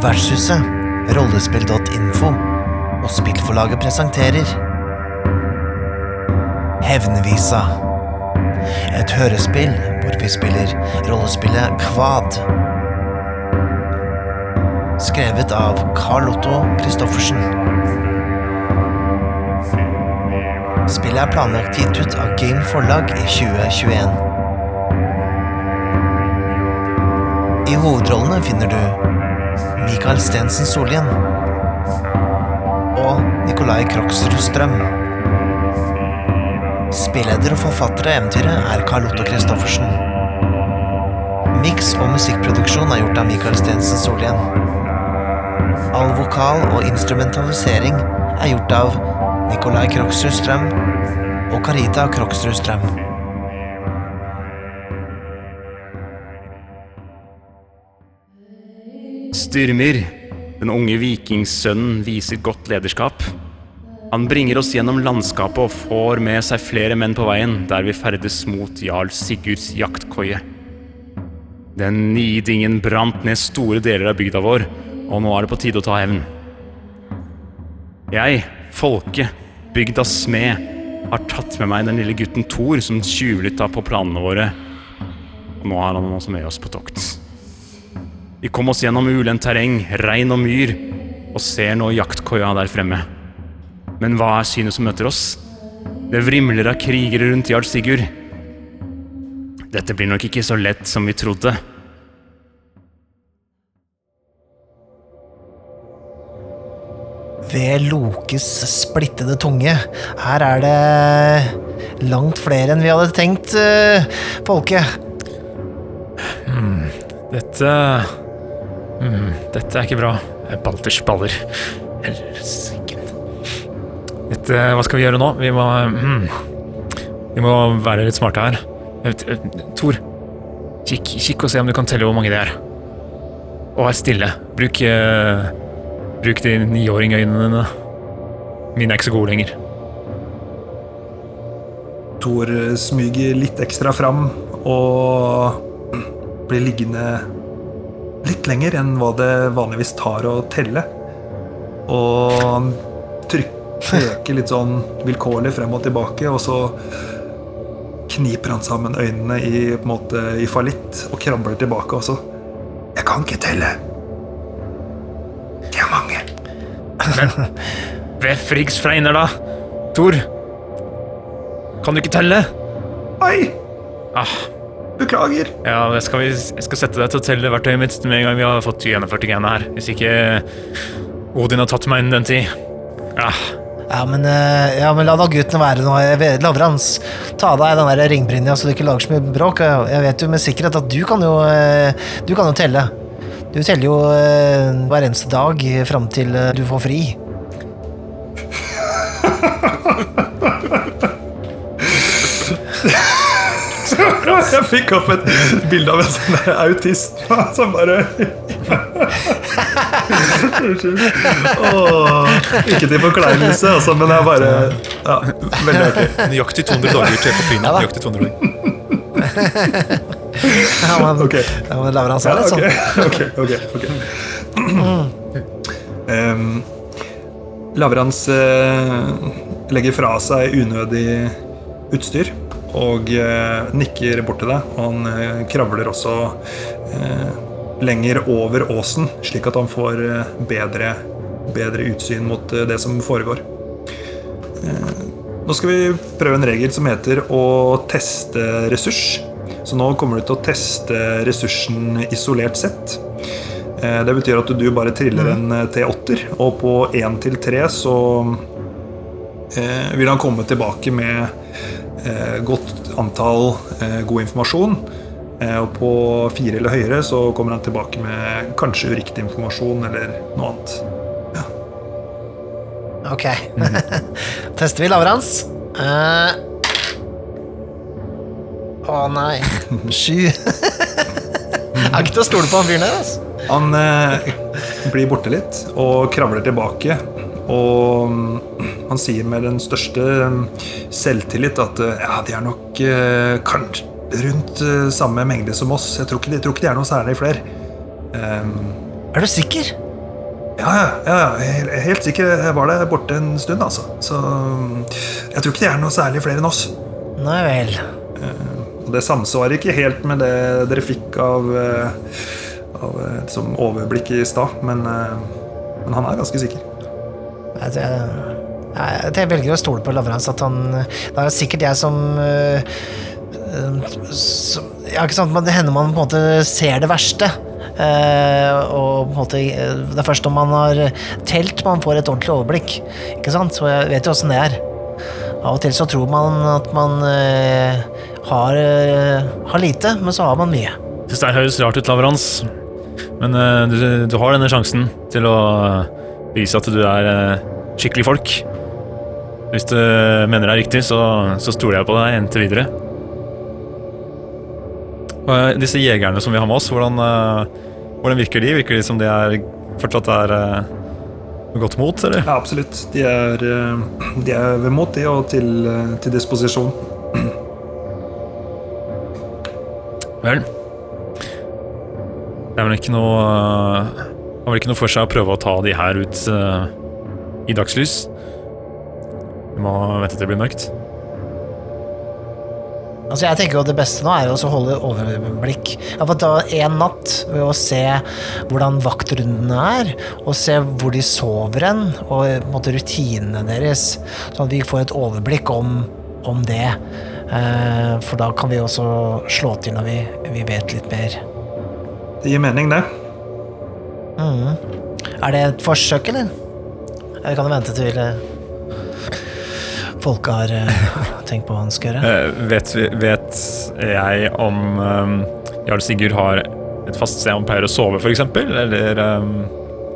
Vertshuset, rollespill.info og spillforlaget presenterer Hevnvisa. Et hørespill hvor vi spiller rollespillet Kvad. Skrevet av Carl Otto Christoffersen. Spillet er planlagt gitt ut av Game Forlag i 2021. I hovedrollene finner du Mikael Stensen Solhjell og Nikolai Kroksrud Strøm. Spilleder og forfatter av eventyret er Carl Otto Christoffersen. Miks og musikkproduksjon er gjort av Mikael Stensen Solhjell. All vokal og instrumentalisering er gjort av Nikolai Kroksrud Strøm og Carita Kroksrud Strøm. Styrmir, den unge vikingssønnen, viser godt lederskap. Han bringer oss gjennom landskapet og får med seg flere menn på veien der vi ferdes mot jarl Sigurds jaktkoie. Den nidingen brant ned store deler av bygda vår, og nå er det på tide å ta hevn. Jeg, folket, bygdas smed, har tatt med meg den lille gutten Thor som tjuvlytta på planene våre, og nå har han også med oss på tokt. Vi kom oss gjennom ulendt terreng, regn og myr, og ser nå jaktkoia der fremme. Men hva er synet som møter oss? Det vrimler av krigere rundt jarl Sigurd. Dette blir nok ikke så lett som vi trodde. Ved Lokes splittede tunge. Her er det langt flere enn vi hadde tenkt, eh, Folke. Dette mm, Dette er ikke bra. Balters baller. Helsiken. Dette Hva skal vi gjøre nå? Vi må mm, Vi må være litt smarte her. Eh, eh, Tor, kikk, kikk og se om du kan telle hvor mange det er. Og vær stille. Bruk uh, Bruk de niåringøynene dine. Mine er ikke så gode lenger. Thor smyger litt ekstra fram og blir liggende litt lenger enn hva det vanligvis tar å telle. Og han trykker litt sånn vilkårlig frem og tilbake, og så kniper han sammen øynene i, på en måte, i fallitt og krabler tilbake, også. Jeg kan ikke telle. Det er mange. Ved Friggs fregner, da! Tor! Kan du ikke telle? Oi! Ah, Beklager. Ja, det skal vi, jeg skal sette deg til å telle verktøyet mitt med en gang vi har fått gjennomført greiene her. Hvis ikke Odin har tatt meg innen den tid. Ja, Ja, men, eh, ja, men la da gutten være nå. Lavrans, ta av deg den der ringbrynja så du ikke lager så mye bråk. Jeg vet jo med sikkerhet at du kan jo, eh, du kan jo telle. Du teller jo eh, hver eneste dag fram til du får fri. Jeg fikk opp et bilde av en sånn autist som bare Unnskyld. Ikke til forkleinelse, altså, men jeg bare ja, Veldig artig. Nøyaktig 200 dager til på da. Nøyaktig 200 dager. Ja, men, okay. ja, men Lavrans Ja, er litt sånn. ok, ok, ok, Um, Lavrans uh, legger fra seg unødig utstyr og eh, nikker bort til deg. Og han eh, kravler også eh, lenger over åsen, slik at han får bedre, bedre utsyn mot det som foregår. Eh, nå skal vi prøve en regel som heter å teste ressurs. Så nå kommer du til å teste ressursen isolert sett. Eh, Det betyr at du bare triller en eh, T8-er, og på 1 til 3 så eh, vil han komme tilbake med godt antall eh, god informasjon. Eh, og på fire eller høyere så kommer han tilbake med kanskje uriktig informasjon eller noe annet. Ok. Tester vi Lavrans. Uh... Å nei. Sju. er ikke til å stole på han fyren der, altså. Han eh, blir borte litt og kravler tilbake. Og mm, han sier med den største mm, selvtillit at eh, ja, de er nok eh, kanskje rundt eh, samme mengde som oss. Jeg tror ikke, jeg tror ikke de er noe særlig flere. Um, Er du sikker? Ja, ja, ja, helt, sikker. Jeg var der borte en stund, altså. Så mm, jeg tror ikke de er noe særlig flere enn oss. Nei vel. Og det samsvarer ikke helt med det dere fikk av, uh, av eh, som overblikk i stad, men, uh, men han er ganske sikker. Jeg, jeg, jeg, jeg velger å stole på Lavrans. At han Det er sikkert jeg som øh, som- Ja, det hender man på en måte ser det verste. Eh, og på en måte eh, Det er først når man har telt man får et ordentlig overblikk. Ikke sant? Så jeg vet jo åssen det er. Av og til så tror man at man eh, har, eh, har lite, men så har man mye. Det høres rart ut, Lavrans. Men eh, du, du har denne sjansen til å eh, vise at du er skikkelig folk. Hvis du mener det er riktig, så, så stoler jeg på deg inntil videre. Og, eh, disse jegerne som vi har med oss, hvordan, eh, hvordan virker de? Virker de som de er, fortsatt er eh, godt mot, eller? Ja, absolutt. De er, de er ved mot, de, og til, til disposisjon. Vel. Det er vel ikke noe har vel ikke noe for seg å prøve å ta de her ut uh, i dagslys. Må vente til det blir mørkt. Altså jeg tenker jo Det beste nå er å holde overblikk. Jeg får ta en natt ved å se hvordan vaktrundene er, og se hvor de sover hen, og på måte rutinene deres. Sånn at vi får et overblikk om, om det. Eh, for da kan vi også slå til når vi, vi vet litt mer. Det gir mening, det. Er det et forsøk, eller? Eller kan du vente til eh, folket har eh, tenkt på hva han skal gjøre? Eh, vet, vi- vet jeg om um, Jarl Sigurd har et fast sted han pleier å sove, f.eks.? Eller um,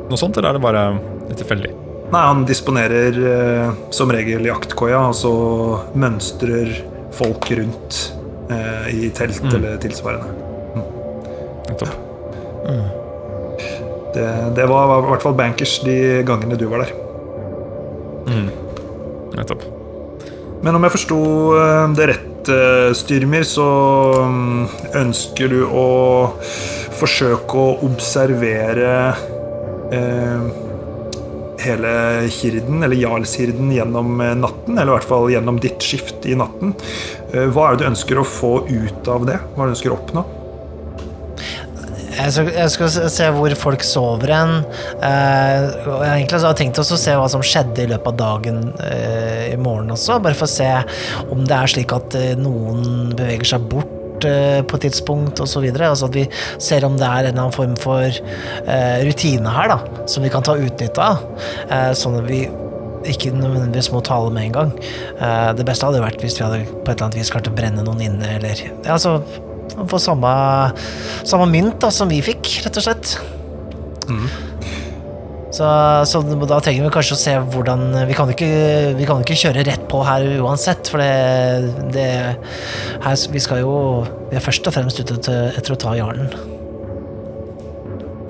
noe sånt? Eller er det bare litt tilfeldig? Nei, han disponerer eh, som regel jaktkoia, og så mønstrer folk rundt eh, i telt eller tilsvarende. Nettopp. Det, det var i hvert fall bankers de gangene du var der. Nettopp. Men om jeg forsto eh, det rett, Styrmer, så mm, ønsker du å forsøke å observere eh, hele hirden, eller jarlshirden, gjennom eh, natten, eller i hvert fall gjennom ditt skift i natten. Eh, Hva er det du ønsker å få ut av det? Hva er det du ønsker å oppnå? Jeg skal, jeg skal se- hvor folk sover hen. Eh, og egentlig så har jeg tenkt å se hva som skjedde i løpet av dagen eh, i morgen også. Bare for å se om det er slik at eh, noen beveger seg bort eh, på et tidspunkt osv. Altså at vi ser om det er en eller annen form for eh, rutine her da, som vi kan ta utnytte av. Eh, sånn at vi ikke nødvendigvis må tale med en gang. Eh, det beste hadde vært hvis vi hadde på et eller annet vis klart å brenne noen inne, eller ja, få samme, samme mynt da, som vi fikk, rett og slett. Så, så da trenger vi kanskje å se hvordan Vi kan ikke, vi kan ikke kjøre rett på her uansett, for det, det her, Vi skal jo Vi er først og fremst ute til, etter å ta jarlen.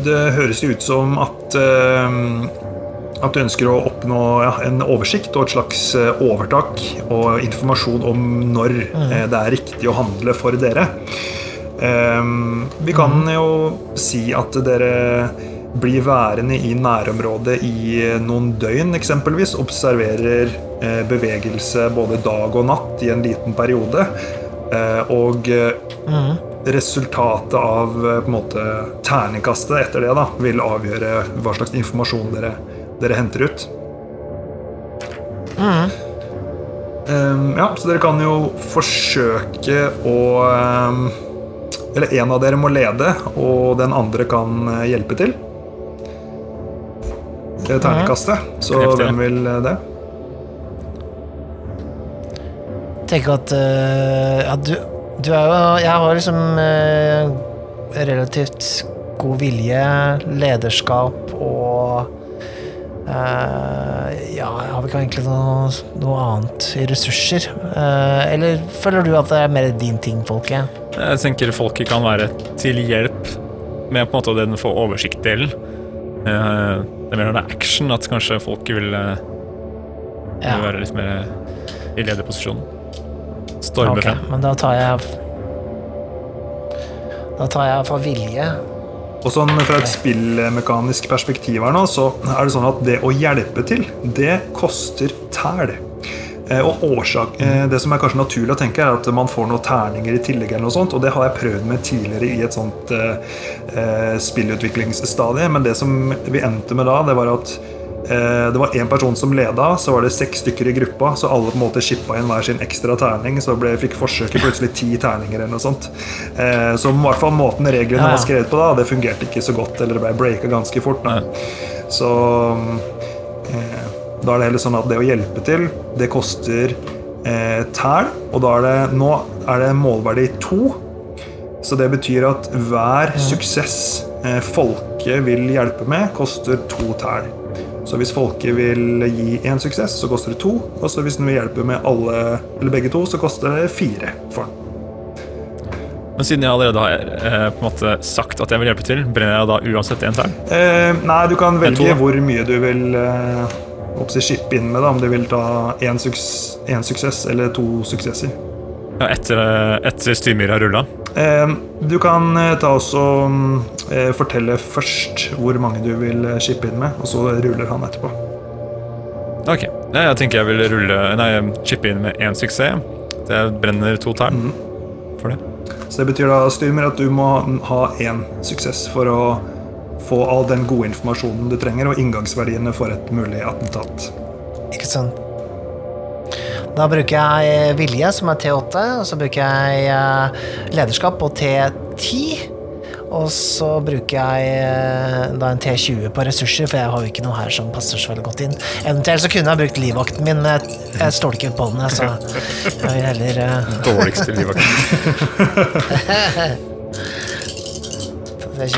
Det høres jo ut som at eh, at du ønsker å oppnå ja, en oversikt og et slags eh, overtak og informasjon om når eh, det er riktig å handle for dere. Eh, vi kan jo si at dere blir værende i nærområdet i eh, noen døgn, eksempelvis. Observerer bevegelse både dag og natt i en liten periode. Eh, og eh, resultatet av på en måte terningkastet etter det da, vil avgjøre hva slags informasjon dere, dere henter ut. Um, ja, så dere kan jo forsøke å um, Eller en av dere må lede, og den andre kan eh, hjelpe til. Det terningkastet. Så Krefter. hvem vil det? det? Tenker at uh, ja, du, du er jo Jeg har liksom uh, relativt god vilje, lederskap og øh, Ja, jeg har vel ikke egentlig noe, noe annet i ressurser. Uh, eller føler du at det er mer din ting, folket? Jeg tenker folket kan være til hjelp med på en måte den få oversikt-delen. Uh, Det er mer når det er action at kanskje folket vil, vil Ja, være litt mer i lederposisjon. Storme ok, frem. men da tar jeg Da tar jeg for vilje. Og sånn Fra et spillmekanisk perspektiv her nå, så er det sånn at det å hjelpe til, det koster tæl. Eh, Og årsak, eh, Det som er kanskje naturlig å tenke, er at man får noen terninger i tillegg. eller noe sånt, Og det har jeg prøvd med tidligere i et sånt eh, eh, spillutviklingsstadie. Men det som vi endte med da, det var at det var én person som leda, så var det seks stykker i gruppa. Så alle på en måte shippa inn hver sin ekstra terning. Så ble, fikk forsøket plutselig ti terninger eller noe sånt. Eh, så i hvert fall måten reglene var skrevet på da, det fungerte ikke så godt. Eller det ble breaka ganske fort. Da. Så eh, da er det heller sånn at det å hjelpe til, det koster eh, tæl. Og da er det nå er det målverdi to. Så det betyr at hver suksess eh, folket vil hjelpe med, koster to tæl. Så hvis folket vil gi én suksess, så koster det to. Og så hvis den vil hjelpe med alle, eller begge to, så koster det fire for den. Men siden jeg allerede har eh, på en måte sagt at jeg vil hjelpe til, brenner jeg da uansett en tern? Eh, nei, du kan velge hvor mye du vil eh, shippe inn med. Da, om du vil ta én suks suksess eller to suksesser. Ja, etter, eh, etter styrmyra rulla? Eh, du kan eh, ta også mm, eh, fortelle først hvor mange du vil chippe shippe inn med, og så ruller han etterpå. Ok. Ja, jeg tenker jeg vil rulle Nei, chippe inn med én suksess. Det brenner to tern for det. Så det betyr da Styrmer, at du må ha én suksess for å få all den gode informasjonen du trenger, og inngangsverdiene for et mulig attentat. Ikke sant? Da bruker jeg vilje, som er T8, og så bruker jeg eh, lederskap på T10. Og så bruker jeg eh, da en T20 på ressurser, for jeg har jo ikke noe her som passer så veldig godt inn. Eventuelt så kunne jeg brukt livvakten min, men jeg, jeg stoler ikke på den, jeg, så jeg vil heller eh, Dårligste livvakten. T20.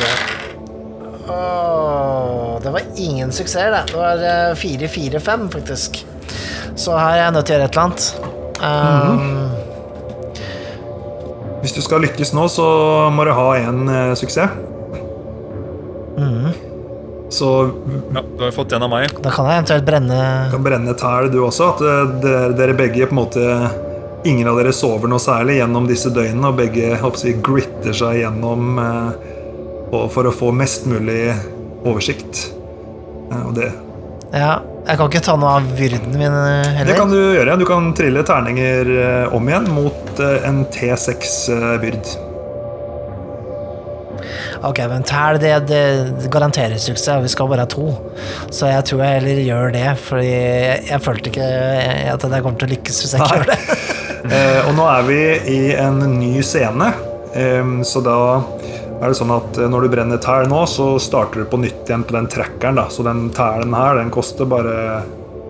Åh, det var ingen suksess, det. Det var eh, 4-4-5, faktisk. Så her er jeg nødt til å gjøre et eller annet. Um, Hvis du skal lykkes nå, så må du ha en eh, suksess. Så Ja, du har fått en av meg. Da kan jeg eventuelt brenne du kan brenne tæl, du også. At eh, dere, dere begge på en måte Ingen av dere sover noe særlig gjennom disse døgnene, og begge håper jeg, gritter seg gjennom eh, for å få mest mulig oversikt. Eh, og det, Ja, jeg kan ikke ta noe av vyrden min eh, heller. det kan du gjøre. Du kan trille terninger eh, om igjen mot eh, en T6-byrd. Ok, men tæl, det, det, garanterer suksess. Vi skal bare ha to. Så jeg tror jeg heller gjør det, fordi jeg, jeg følte ikke at jeg kommer til å lykkes hvis jeg ikke gjør det. Eh, og nå er vi i en ny scene, så da er det sånn at eh, når du brenner tæl nå, så starter du på nytt igjen på den trackeren. da Så den tælen her, den koster bare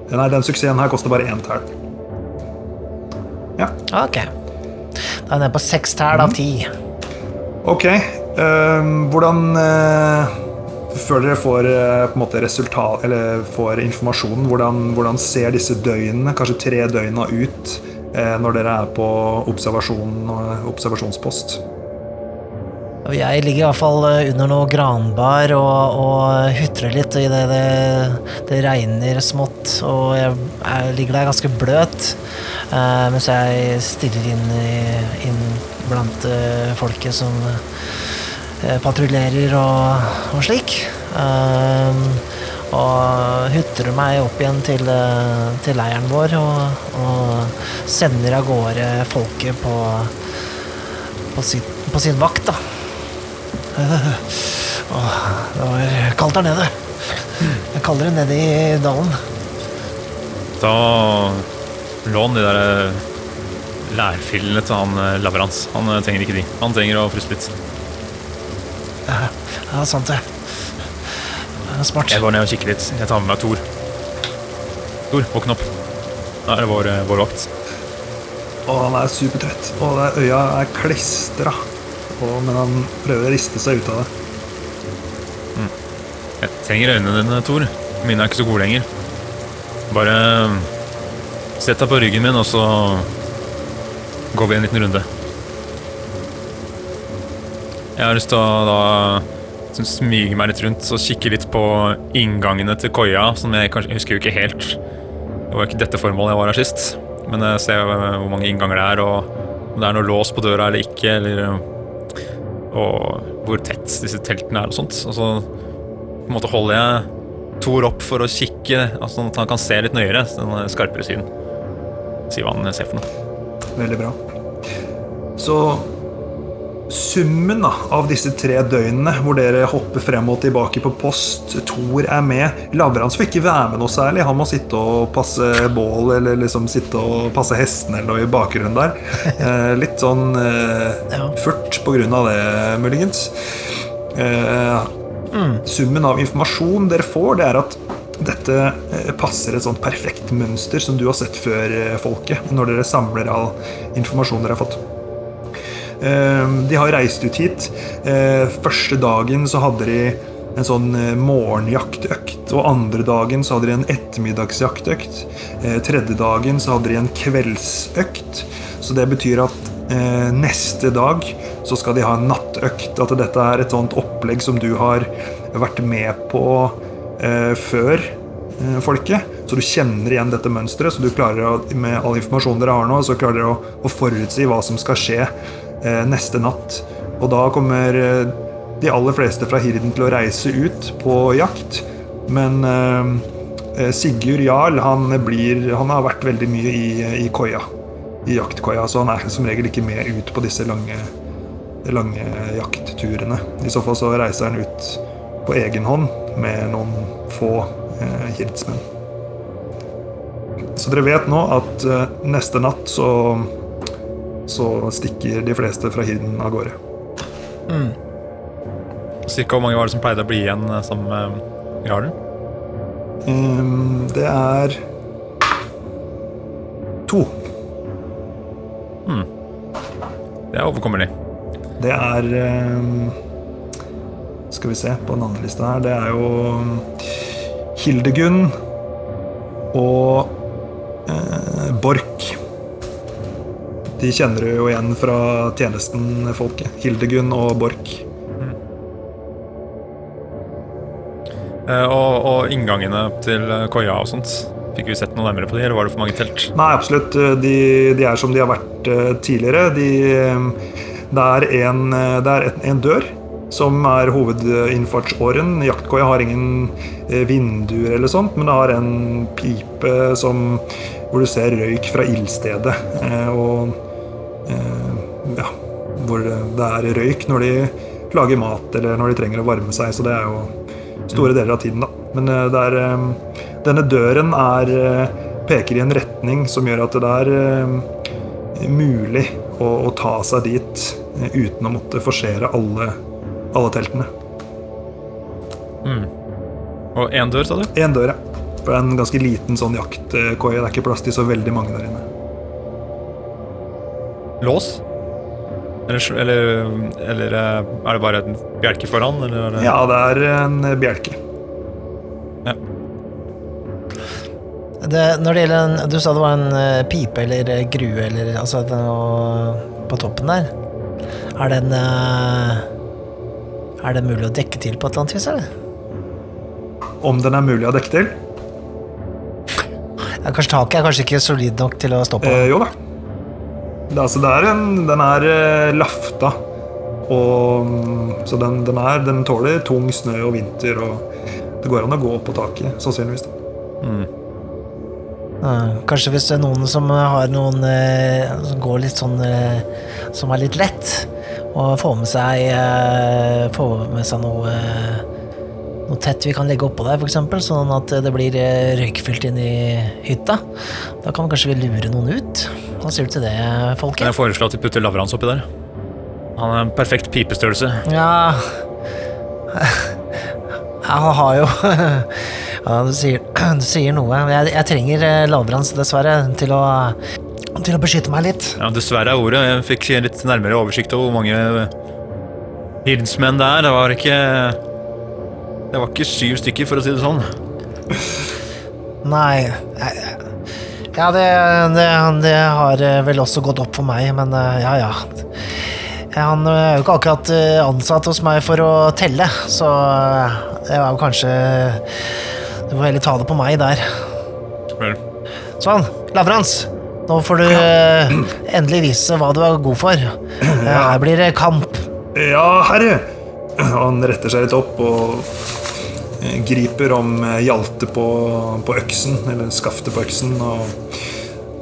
Nei, den suksessen her koster bare én tæl. Ja, Ok. Da er den på seks tæl av ti. ok. Uh, hvordan uh, Før dere får uh, på en måte resultat Eller får informasjonen, hvordan, hvordan ser disse døgnene, kanskje tre døgna ut, når dere er på observasjon, observasjonspost? Jeg ligger i hvert fall eh, under noe granbar og, og hutrer litt i det, det, regner smått, og jeg, jeg ligger der ganske bløt uh, mens jeg stirrer inn, inn blant uh, folket som uh, patruljerer og, og slik. Og hutrer meg opp igjen til, til leiren vår og, og sender av gårde folket på, på, sitt, på sin vakt, da. Åh, det var kaldt der nede. Det er kaldere nede i dalen. Da lån de der eh, lærfillene til han eh, Lavrans. Han eh, trenger ikke de. Han trenger å fryse litt. Ja, sant det. Det er Smart. Jeg går ned og kikker litt. Jeg tar med meg Thor. Thor, våkn opp. Da er det vår, eh, vår vakt. Og han er supertrøtt. Og er, øya er klistra. Og- Men han prøver å riste seg ut av det. Jeg trenger øynene dine, Tor. Mine er ikke så gode lenger. Bare eh, sett deg på ryggen min, og så går vi en liten runde. Jeg har lyst til å da sånn smyge meg litt rundt og kikke litt på inngangene til koia, som jeg kanskje jeg husker jo ikke helt. Det var ikke dette formålet jeg var her sist. Men jeg ser hvor mange innganger det er, og om det er noe lås på døra eller ikke. Eller, og hvor tett disse teltene er og sånt. Og så på en måte holder jeg Thor opp for å kikke, altså sånn at han kan se litt nøyere, den skarpere syn. Si hva han ser for noe. Veldig bra. Så summen da, av disse tre døgnene hvor dere hopper frem og tilbake på post, Thor er med Lavrans får ikke være med noe særlig. Han må sitte og passe bål eller liksom sitte og passe hestene eller noe i bakgrunnen der. Eh, litt sånn eh, furt på grunn av det, muligens. Eh, Summen av informasjon dere får, det er at dette eh, passer et sånt perfekt mønster som du har sett før, eh, folket, når dere samler all informasjon dere har fått. Eh, De har reist ut hit. Eh, Første dagen så hadde de en sånn eh, morgenjaktøkt, og andre dagen så hadde de en ettermiddagsjaktøkt. Tredje dagen så hadde de en kveldsøkt. Så det betyr at neste dag så skal de ha en nattøkt. At dette er et sånt opplegg som du har vært med på før, folket. Så du kjenner igjen dette mønsteret, så du klarer å, med all informasjonen dere har nå, så klarer dere å, å forutsi hva som skal skje neste natt. Og da kommer eh, de aller fleste fra Hirden til å reise ut på jakt. Men eh, eh, Sigurd Jarl han, blir, han har vært veldig mye i, i koia. I jaktkoia, så han er som regel ikke med ut på disse lange, lange jaktturene. I så fall så reiser han ut på egen hånd med noen få eh, hirdsmenn. Så dere vet nå at eh, neste natt så, så stikker de fleste fra hirden av gårde. Cirka hvor mange var det som pleide å bli igjen sammen med jarlen? Um, det er to. Det er overkommelig. Det er um, Skal vi se på den andre lista her. Det er jo Hildegunn og uh, Borch. De kjenner du jo igjen fra tjenesten, folket. Hildegunn og Borch. Eh, og, og inngangene til eh, koia og sånt. Fikk vi sett noe nærmere på de, eller var det for mange telt? Nei, absolutt. De, de er som de har vært eh, tidligere. De, eh, det er, en, eh, det er en dør som er hovedinnfartsåren. Jaktkoia har ingen eh, vinduer eller sånt, men det har en pipe som, hvor du ser røyk fra ildstedet. eh, Og eh, ja, hvor det er røyk når de lager mat eller når de trenger å varme seg. Så det er jo store deler av tiden, da. Men eh, det er, eh, denne døren er, eh, peker i en retning som gjør at det er eh, mulig å, å ta seg dit eh, uten å måtte forsere alle, alle teltene. Og én dør, sa du? Én dør, ja. For det er en ganske liten sånn jaktkoie. Det er ikke plass til så veldig mange der inne. Lås? Eller, eller, eller eh, er det bare en bjelke foran? Eller er det... Ja, det er en bjelke. Det, når det gjelder en, Du sa det var en eh, pipe eller eh, grue eller altså noe på toppen der. Er den Er det mulig å dekke til på et eller annet vis, eller? Om den er mulig å dekke til? Ja, kanskje taket er kanskje ikke solid nok til å stå på. Eh, jo da. Det, altså, det er en, den er eh, lafta. Og, mm, så den, den, er, den tåler tung snø og vinter, og det går an å gå på taket, sannsynligvis. Mm. Kanskje hvis det er noen som har noen eh, som går litt sånn eh, Som er litt lett, og får med seg eh, Får med seg noe eh, noe tett vi kan legge oppå der, f.eks., sånn at det blir eh, røykfylt inn i hytta. Da kan kanskje vi lure noen ut. Hva sier du til det, Kan folket? jeg foreslå at vi putter Lavrans oppi der? Han er en perfekt pipestørrelse. Ja Han har jo Ja, du sier, du sier noe. Jeg, jeg trenger eh, Lavrans, dessverre, til å, til å beskytte meg litt. Ja, dessverre er ordet. Jeg fikk litt nærmere oversikt over hvor mange hirdsmenn det er. Det var ikke Det var ikke syv stykker, for å si det sånn. Nei jeg- Ja, det, det, det har eh, vel også gått opp for meg, men eh, ja, ja. Han er jo ikke akkurat eh, ansatt hos meg for å telle, så eh, det var jo kanskje Du får heller ta det på meg der. Vel, Sånn, Lavrans. Nå får du ja. endelig vise hva du er god for. Eh, Her blir det kamp. Ja, herre! Han retter seg litt opp og eh, griper om hjalte hjaltet på, på øksen, eller skaftet på øksen, og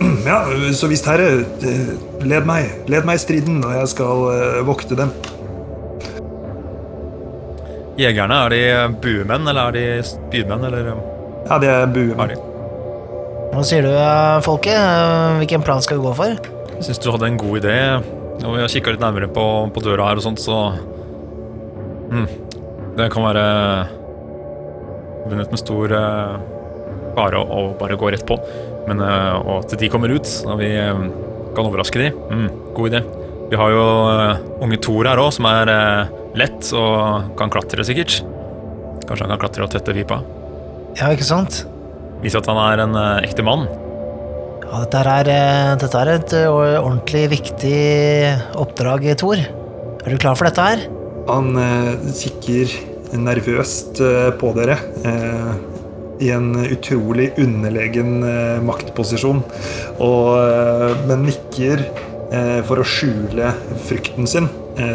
Ja, så visst, herre, eh, led meg. Led meg i striden, og jeg skal eh, vokte dem. Jegerne, er de buemenn, eller er de spydmenn, eller Ja, de er buemenn. Hva sier du, eh, folket? Eh, Hvilken plan skal vi gå for? Jeg syns du hadde en god idé. Når vi har kikka litt nærmere på, på døra her og sånt, så mm, Det kan være forbundet med stor eh, fare å, å bare gå rett på. Men eh, og at de kommer ut, og vi eh, kan overraske de. Mm, god idé. Vi har jo unge Thor her òg, som er lett og kan klatre, sikkert. Kanskje han kan klatre og tette pipa. Ja, ikke sant? Vise at han er en ekte mann. Ja, dette er, dette er et ordentlig viktig oppdrag, Thor. Er du klar for dette her? Han eh, kikker nervøst eh, på dere. Eh, I en utrolig underlegen eh, maktposisjon. Og, men nikker for å skjule frykten sin,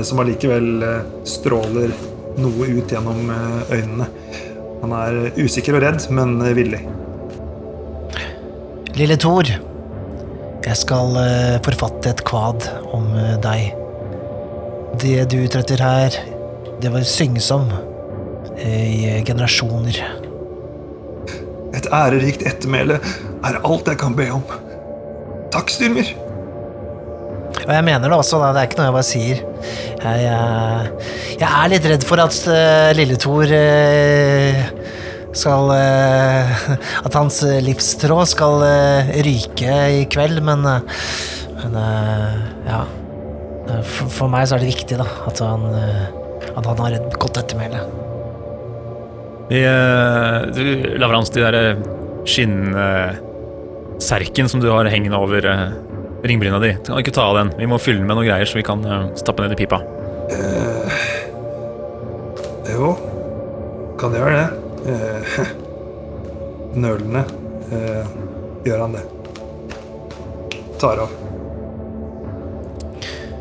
som allikevel stråler noe ut gjennom øynene. Han er usikker og redd, men villig. Lille Thor, jeg skal forfatte et kvad om deg. Det du utretter her, det var syngsomt i eh, generasjoner. Et ærerikt ettermæle er alt jeg kan be om. Takk, Styrmer. Og jeg mener det også, da. det er ikke noe jeg bare sier. Jeg, jeg, jeg er litt redd for at uh, lille Tor eh, skal uh, At hans livstråd skal uh, ryke i kveld, men, eh, men eh, ja. Eh, For, for meg så er det viktig, da, at han, eh, at han har et godt ettermæle. Eh, du, Lavrans, de der skinnserken som du har hengende over eh, ringbryna di, du kan ikke ta av den. Vi må fylle den med noe greier så vi kan eh, stappe ned i pipa. Jo, kan gjøre det. Uh, nølende uh, gjør han det. Tar av.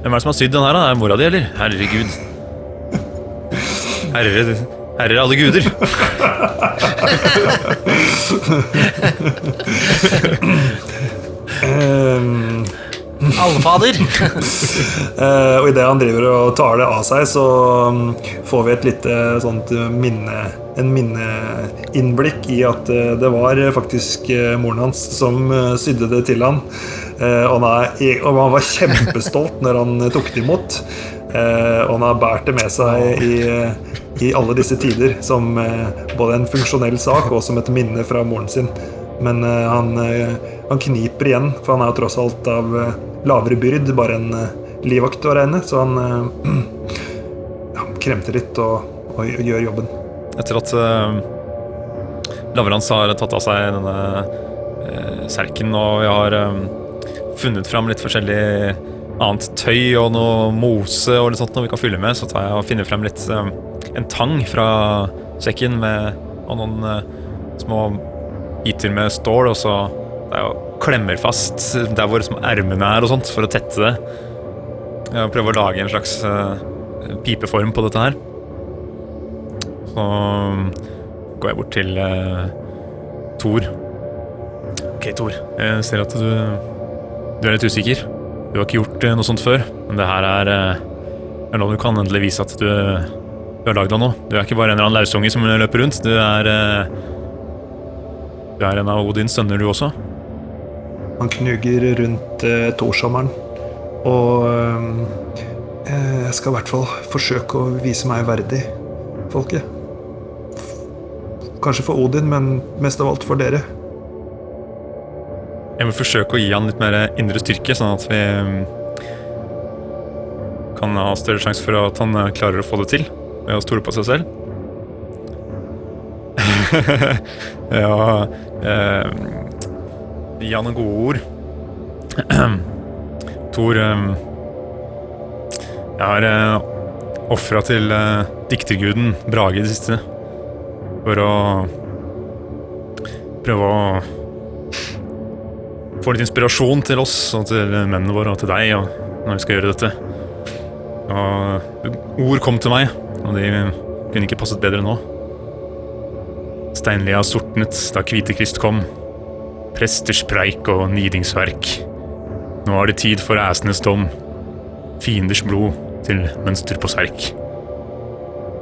Hvem er det som har sydd den her, da? Er det mora di, eller? Herregud. Herre, herre alle guder. Eh, Allfader! uh, og idet han driver og tar det av seg, så mm, får vi et lite sånt minne En minneinnblikk i at eh, det var faktisk eh, moren hans som eh, sydde det til han. Eh, og, han er, og han var kjempestolt når han tok det imot. Eh, og han har båret det med seg i, i alle disse tider som eh, både en funksjonell sak og som et minne fra moren sin. Men eh, han, han kniper igjen, for han er jo tross alt av lavere byrd, bare en livvakt å regne. Så han ja, kremter litt og, og gjør jobben. Etter at Lavrans har tatt av seg denne eh, serken, og vi har eh, funnet fram litt forskjellig annet tøy og noe mose og litt sånt noe vi kan fylle med, så tar jeg og finner frem litt eh, en tang fra sekken med og noen eh, små biter med stål, og så det er jo klemmer fast der hvor ermene er og sånt, for å tette det. Jeg prøver å lage en slags eh, pipeform på dette her. Så går jeg bort til uh, Thor. Ok, Thor. Jeg ser at du, du er litt usikker. Du har ikke gjort eh, noe sånt før, men det her er, eh, er nå du kan endelig vise at du, du har lagd av noe. Du er ikke bare en eller annen lausunge som løper rundt. Du er eh, Du er en av Odins sønner, du også. Han knuger rundt eh, Torsommeren. Og eh, jeg skal i hvert fall forsøke å vise meg verdig, folket. Kanskje for Odin, men mest av alt for dere. Jeg vil forsøke å gi han litt mer indre styrke, sånn at vi mm, kan ha større sjanse for at han eh, klarer å få det til ved å stole på seg selv. ja eh, Gi han noen gode ord. Tor eh, Jeg har eh, ofra til eh, dikterguden Brage i det siste for å prøve å få litt inspirasjon til oss og til mennene våre og til deg og når vi skal gjøre dette. Og ord kom til meg, og de kunne ikke passet bedre nå. Steinlia sortnet da Kvitekrist kom. Presters preik og nidingsverk. Nå er det tid for æsenes dom. Fienders blod til mønster på serk.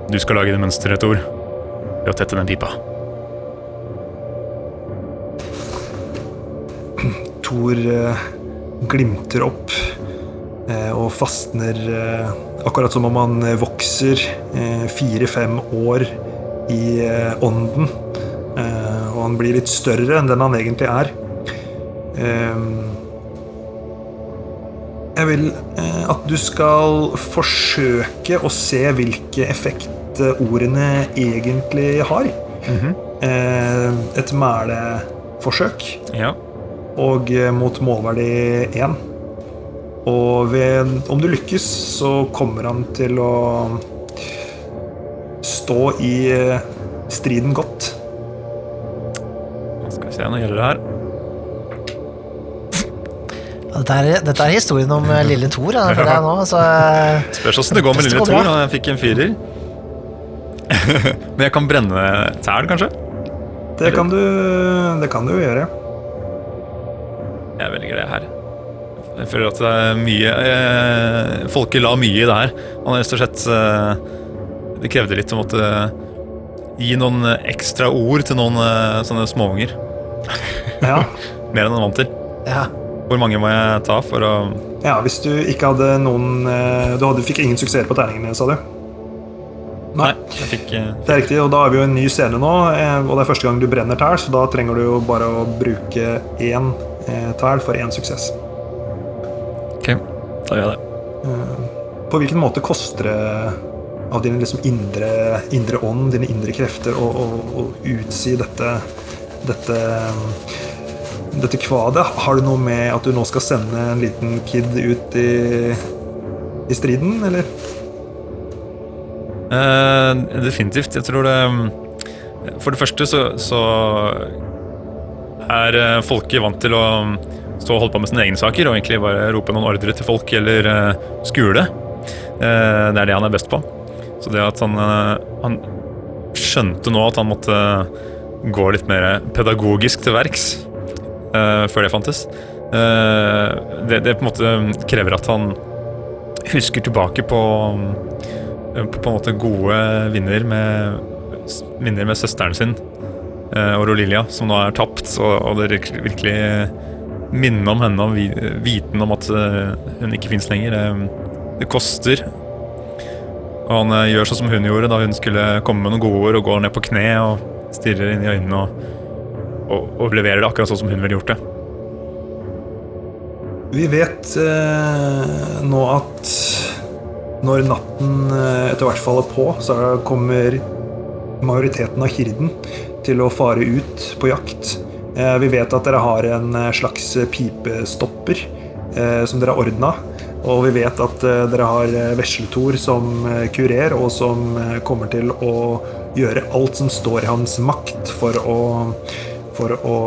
Du skal lage det mønsteret, Tor, ved å tette den pipa. Thor eh, glimter opp eh, og fastner eh, akkurat som om han vokser fire-fem år i ånden. Og han blir litt større enn den han egentlig er. Eh, jeg vil at du skal forsøke å se hvilke effekt ordene egentlig har. eh, et mæleforsøk Ja. Og eh, mot målverdi 1. Og ved, om du lykkes, så kommer han til å stå i eh, striden godt. Nå skal vi se, nå gjelder det her. Dette er, dette er historien om eh, lille Thor, da, føler jeg nå. Så, Spørs åssen det går med lille Thor. Han fikk en firer. Men jeg kan brenne tæl, kanskje? Det kan du, det kan du gjøre. Jeg velger det her. Jeg føler at det er mye eh, Folket la mye i det her. Man har rett og slett eh, Det krevde litt å måtte gi noen ekstra ord til noen eh, sånne småunger. Ja. Mer enn er vant til. ja. Hvor mange må jeg ta for å ja, hvis du ikke hadde noen eh, Du hadde, fikk ingen suksess på terningene, sa du? Nei, jeg fikk eh, Det er riktig, og da er vi jo en ny scene nå, og det er første gang du brenner tær, så da trenger du jo bare å bruke én tæl for én suksess. Ok, da gjør jeg det. På hvilken måte koster det av din liksom indre, indre ånd, dine indre krefter, å, å, å utsi dette dette, dette kvadet? Har det noe med at du nå skal sende en liten kid ut i, i striden, eller? Eh, definitivt. Jeg tror det For det første så, så er eh, folket vant til å stå og holde på med sine egne saker og egentlig bare rope noen ordre til folk eller eh, skule. Eh, det er det han er best på. Så det at han, han skjønte nå at han måtte gå litt mer pedagogisk til verks før det fantes, det, det på en måte krever at han husker tilbake på på på en måte gode vinner med, vinner med søsteren sin, eh, Rolilia, som nå er tapt. Og, og det virkelig- virkelig minner om henne og viten om at eh, hun ikke fins lenger. Det, koster. Og han eh, gjør sånn som hun gjorde da hun skulle komme med noen gode ord og går ned på kne og stirrer inn i øynene og, og, og leverer det akkurat sånn som hun ville gjort det. Vi vet eh, nå at når natten eh, etter hvert faller på, så er- kommer majoriteten av hirden til å fare ut på jakt. Eh, vi vet at dere har en eh, slags pipestopper eh, som dere har ordna. Og vi vet at dere har vesletor som kurer, og som kommer til å gjøre alt som står i hans makt for å, for å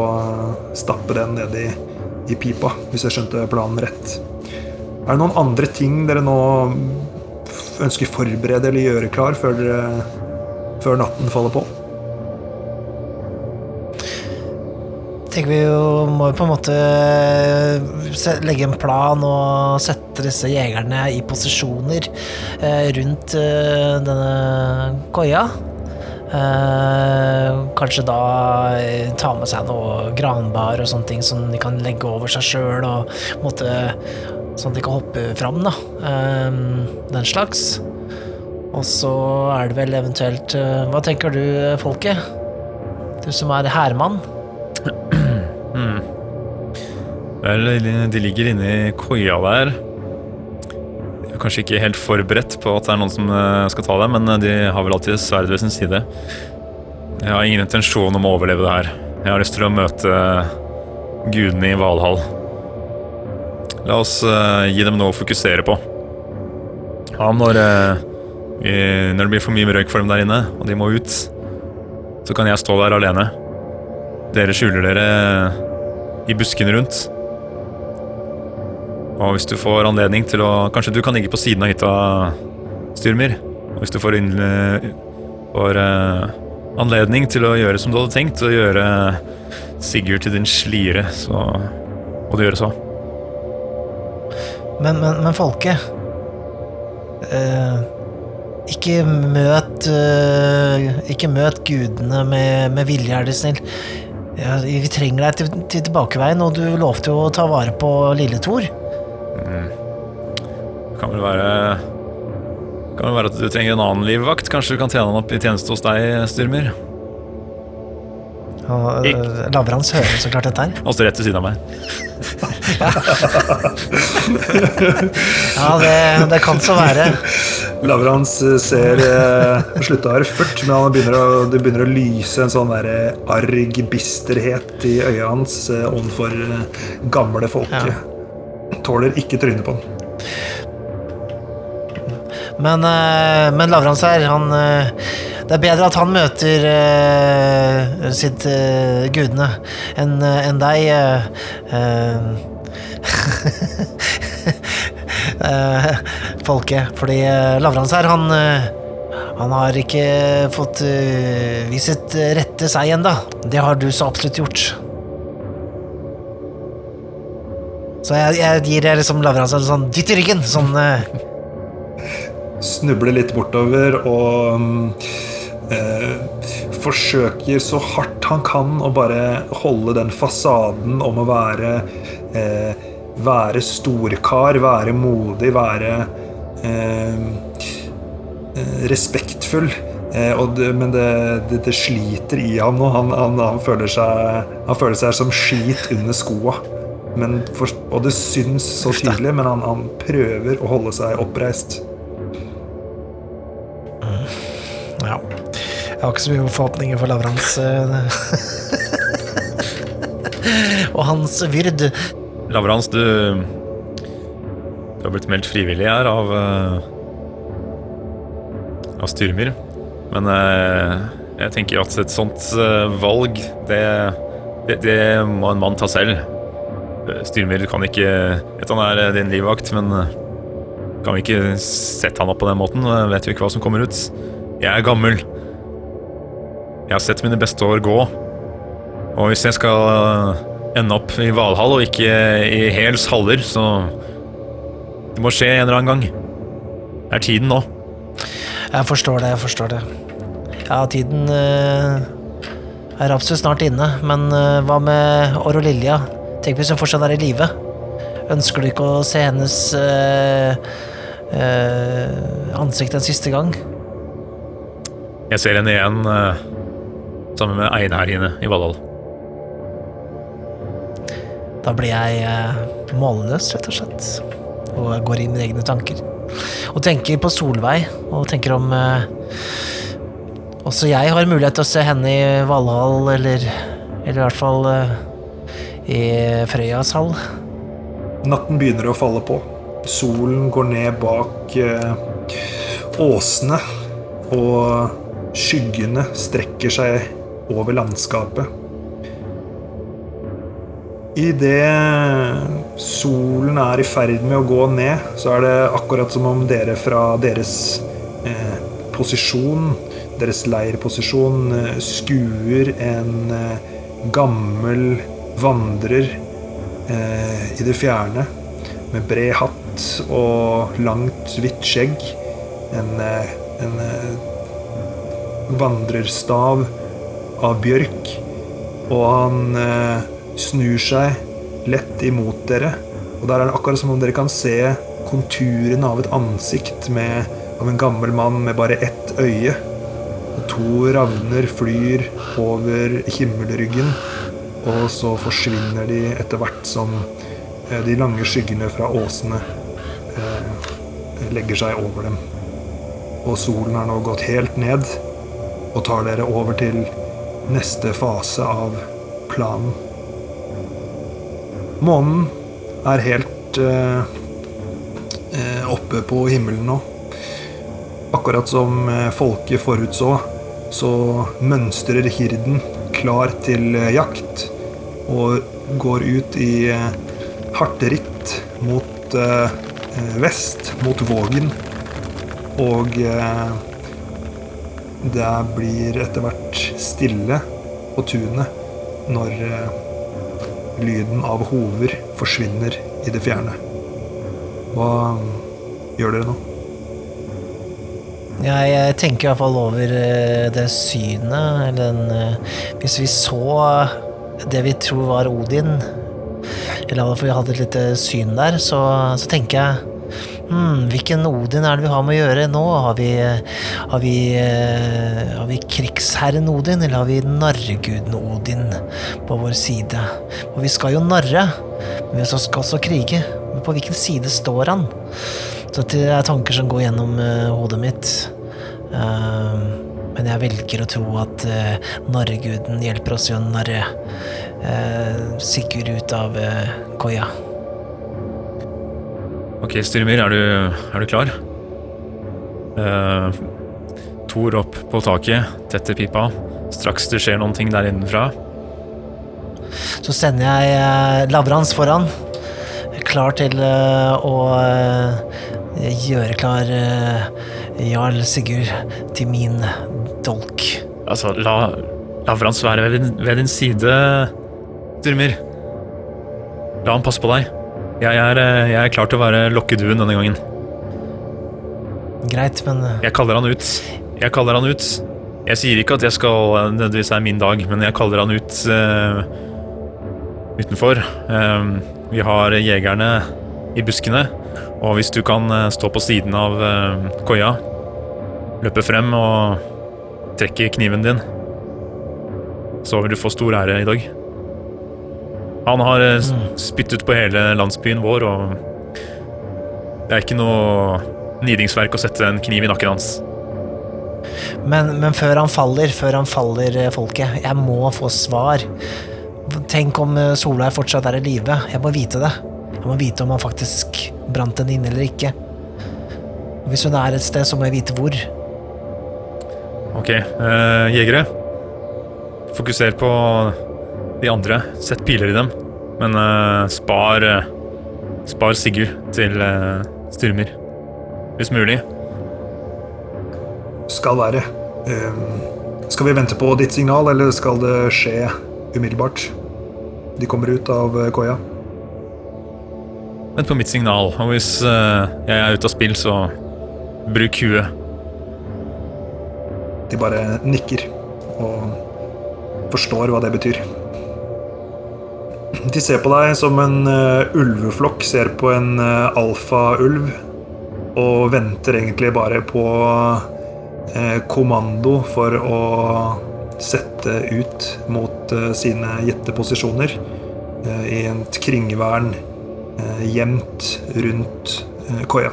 stappe den ned i, i pipa, hvis jeg skjønte planen rett. Er det noen andre ting dere nå ønsker forberede eller gjøre klar før, før natten faller på? Tenker vi jo må jo på en måte legge en plan og sette disse jegerne i posisjoner eh, rundt eh, denne koia. Eh, kanskje da eh, ta med seg noe granbar og sånne ting som de kan legge over seg sjøl, og måte sånn at de kan hoppe fram, da. Eh, den slags. Og så er det vel eventuelt eh, Hva tenker du, folket? Du som er hærmann? De ligger inne i koia der. De er kanskje ikke helt forberedt på at det er noen som eh, skal ta dem, men eh, de har vel alltid sverd ved sin side. Jeg har ingen intensjon om å overleve det her. Jeg har lyst til å møte gudene i Valhall. La oss eh, gi dem noe å fokusere på. Ja, når, eh, når det blir for mye røyk for dem der inne, og de må ut, så kan jeg stå der alene. Dere skjuler dere i buskene rundt. Og hvis du får anledning til å Kanskje du kan ligge på siden av hytta, Styrmyr. Og hvis du får, inn, eh, får eh, anledning til å gjøre som du hadde tenkt, og gjøre Sigurd til din slire, så må du gjøre så. Men, men, men Folke eh, Ikke møt eh, Ikke møt gudene med, med vilje, er du snill. Ja, vi trenger deg til, til tilbakeveien, og du lovte jo å ta vare på lille Thor. Det kan vel være kan vel være at du trenger en annen livvakt. Kanskje du kan tjene han opp i tjeneste hos deg, styrmer? Og uh, Lavrans hører så klart dette her. Han står rett ved siden av meg. Ja, det, det kan så være. Lavrans ser eh, slutta å være furt, men han begynner å, det begynner å lyse en sånn der eh, arg bisterhet i øya hans eh, overfor eh, gamle folket. Tåler ikke trynet på han. Men, eh, men Lavrans her, han eh, Det er bedre at han møter uh, sitt uh, gudene enn en deg. Uh, eh, Folke. Fordi Lavrans her, han han har ikke fått vist sitt rette seg enda. Det har du så absolutt gjort. Så jeg, jeg gir liksom Lavrans en sånn dytt i ryggen. Sånn uh... snubler litt bortover og eh, forsøker så hardt han kan å bare holde den fasaden om å være uh, Være storkar, være modig, være eh, eh, respektfull. Eh, og men det, det, det sliter i ham nå. Han, han, han, føler seg, han føler seg som skit under skoa. Men for, og det syns så tydelig, men han, han prøver å holde seg oppreist. Ja. Jeg har ikke så mye forhåpninger for Lavrans eh, Og hans vyrd. Lavrans, du Du har blitt meldt frivillig her av eh, Av Styrmir. Men eh, jeg tenker at et sånt valg, det, det, det må en mann ta selv. Eh, kan ikke Vet han er eh, din livvakt, men eh, kan vi ikke sette han opp på den måten? Eh, Vet vi ikke hva som kommer ut? Jeg er gammel. Jeg har sett mine beste år gå. Og hvis jeg skal ende opp i Valhall og ikke i Hels haller, så Det må skje en eller annen gang. Det er tiden nå. Jeg forstår det, jeg forstår det. Ja, tiden øh, er absolutt snart inne, men øh, hva med Orr og Lilja? Tenk hvis hun fortsatt er i live. Ønsker du ikke å se hennes eh, eh, ansikt en siste gang? Jeg ser henne igjen eh, sammen med Einherjene i Valhall. Da blir jeg målløs, rett og slett. Og går i mine egne tanker. Og tenker på Solveig, og tenker om også jeg har mulighet til å se henne i Valhall, eller, eller i hvert fall i Frøyas hall. Natten begynner å falle på. Solen går ned bak eh, åsene, og skyggene strekker seg over landskapet. Idet solen er i ferd med å gå ned, så er det akkurat som om dere fra deres eh, posisjon, deres leirposisjon, eh, skuer en eh, gammel vandrer eh, i det fjerne med bred hatt og langt, hvitt skjegg. En, eh, en eh, vandrerstav av bjørk. Og han eh, snur seg lett imot dere. Og der er det akkurat som om dere kan se konturene av et ansikt med, av en gammel mann med bare ett øye. Og to ravner flyr over himmelryggen, og så forsvinner de etter hvert som eh, de lange skyggene fra åsene eh, legger seg over dem. Og solen er nå gått helt ned og tar dere over til neste fase av planen. Månen er helt eh, eh, oppe på himmelen nå. Akkurat som folket forutså, så mønstrer hirden klar til jakt og går ut i hardt ritt mot eh, vest, mot Vågen. Og eh, det blir etter hvert stille på tunet når eh, lyden av hover forsvinner i det fjerne. Hva gjør dere nå? Jeg, jeg tenker i hvert fall over eh, det synet, eller den eh, Hvis vi så det vi tror var Odin, eller at vi hadde et lite syn der, så, så tenker jeg hmm, Hvilken Odin er det vi har med å gjøre nå? Har vi, har vi, eh, har vi krigsherren Odin, eller har vi narreguden Odin på vår side? Og vi skal jo narre, men vi skal også krige. Men på hvilken side står han? Så det er tanker som går gjennom eh, hodet mitt. Eh, men jeg velger å tro at uh, narreguden hjelper oss i å narre uh, Sigurd ut av uh, koia. Ok, Styrmir, er du, er du klar? Uh, Tor opp på taket, tetter pipa. Straks det skjer noen ting der innenfra. Så sender jeg Lavrans foran, klar til eh, å eh, gjøre klar eh, Jarl Sigurd til min dolk. Altså, la Lavrans være ved din, ved din side, Styrmir. La han passe på deg. Jeg er, eh, jeg er klar til å være lokkeduen denne gangen. Greit, men eh, Jeg kaller han ut. Jeg kaller han ut. Jeg sier ikke at jeg skal eh, nødvendigvis er min dag, men jeg kaller han ut uh, utenfor. Uh, vi har jegerne i buskene, og hvis du kan stå på siden av uh, koia, løpe frem og trekke kniven din, så vil du få stor ære i dag. Han har eh, spyttet på hele landsbyen vår, og det er ikke noe nidingsverk å sette en kniv i nakken hans. Men, men før han faller, før han faller, eh, folket, jeg må få svar. Tenk om eh, Solveig fortsatt er i live. Jeg må vite det. Jeg må vite om han faktisk brant henne inne eller ikke. Hvis hun er et sted, så må jeg vite hvor. Ok, eh, jegere. Fokuser på de andre. Sett piler i dem. Men eh, spar eh, Spar Sigurd til eh, Styrmir. Hvis mulig. Skal være. Ehm, skal vi vente på ditt signal, eller skal det skje umiddelbart? De kommer ut av eh, koia. Vent på mitt signal. Og hvis jeg er ute av spill, så bruk huet. De bare nikker og forstår hva det betyr. De ser på deg som en eh, ulveflokk ser på en uh, alfaulv, og venter egentlig bare på eh, kommando for å sette ut mot eh, sine gitte posisjoner eh, i et kringvern eh, gjemt rundt eh, koia.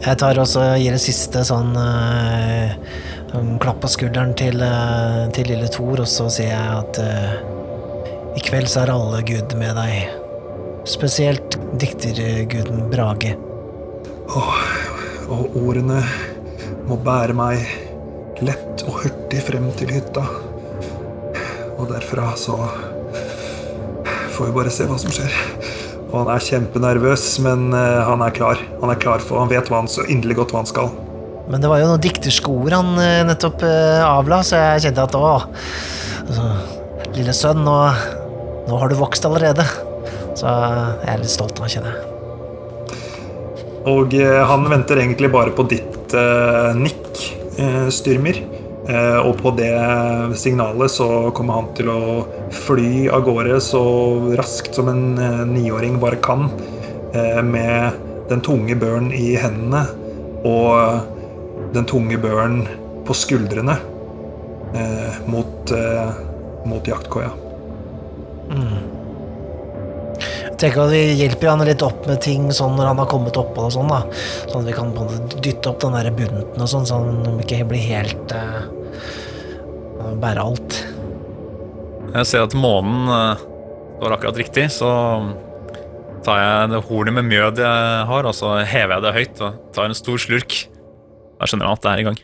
Jeg tar også gir en siste sånn eh, klapp på skulderen til, eh, til lille Thor, og så sier jeg at eh, i kveld så er alle gud med deg. Spesielt dikterguden Brage. og ordene må bære meg lett og hurtig frem til hytta. Og derfra så får vi bare se hva som skjer. Og han er kjempenervøs, men eh, han er klar. Han er klar for, han vet hva han så inderlig godt hva han skal. Men det var jo noen dikterskoer han eh, nettopp eh, avla, så jeg kjente at å altså, Lille sønn, nå, nå har du vokst allerede. Så jeg er litt stolt han, kjenner jeg. Og han venter egentlig bare på ditt eh, nikk, eh, Styrmir. Eh, og på det signalet så kommer han til å fly av gårde så raskt som en eh, niåring bare kan. Eh, med den tunge børen i hendene og den tunge børen på skuldrene mot, mot jaktkoia. Jeg tenker at vi hjelper han litt opp med ting sånn når han har kommet oppå og sånn, da. Sånn at vi kan dytte opp den der bunten og sånn, så han ikke blir helt uh, Bære alt. Jeg ser at månen uh, var akkurat riktig, så tar jeg det hornet med mjød jeg har, og så hever jeg det høyt og tar en stor slurk. Da skjønner han at det er i gang.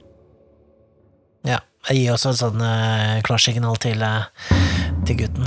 Ja. Jeg gir også et sånn uh, klarsignal til, uh, til gutten.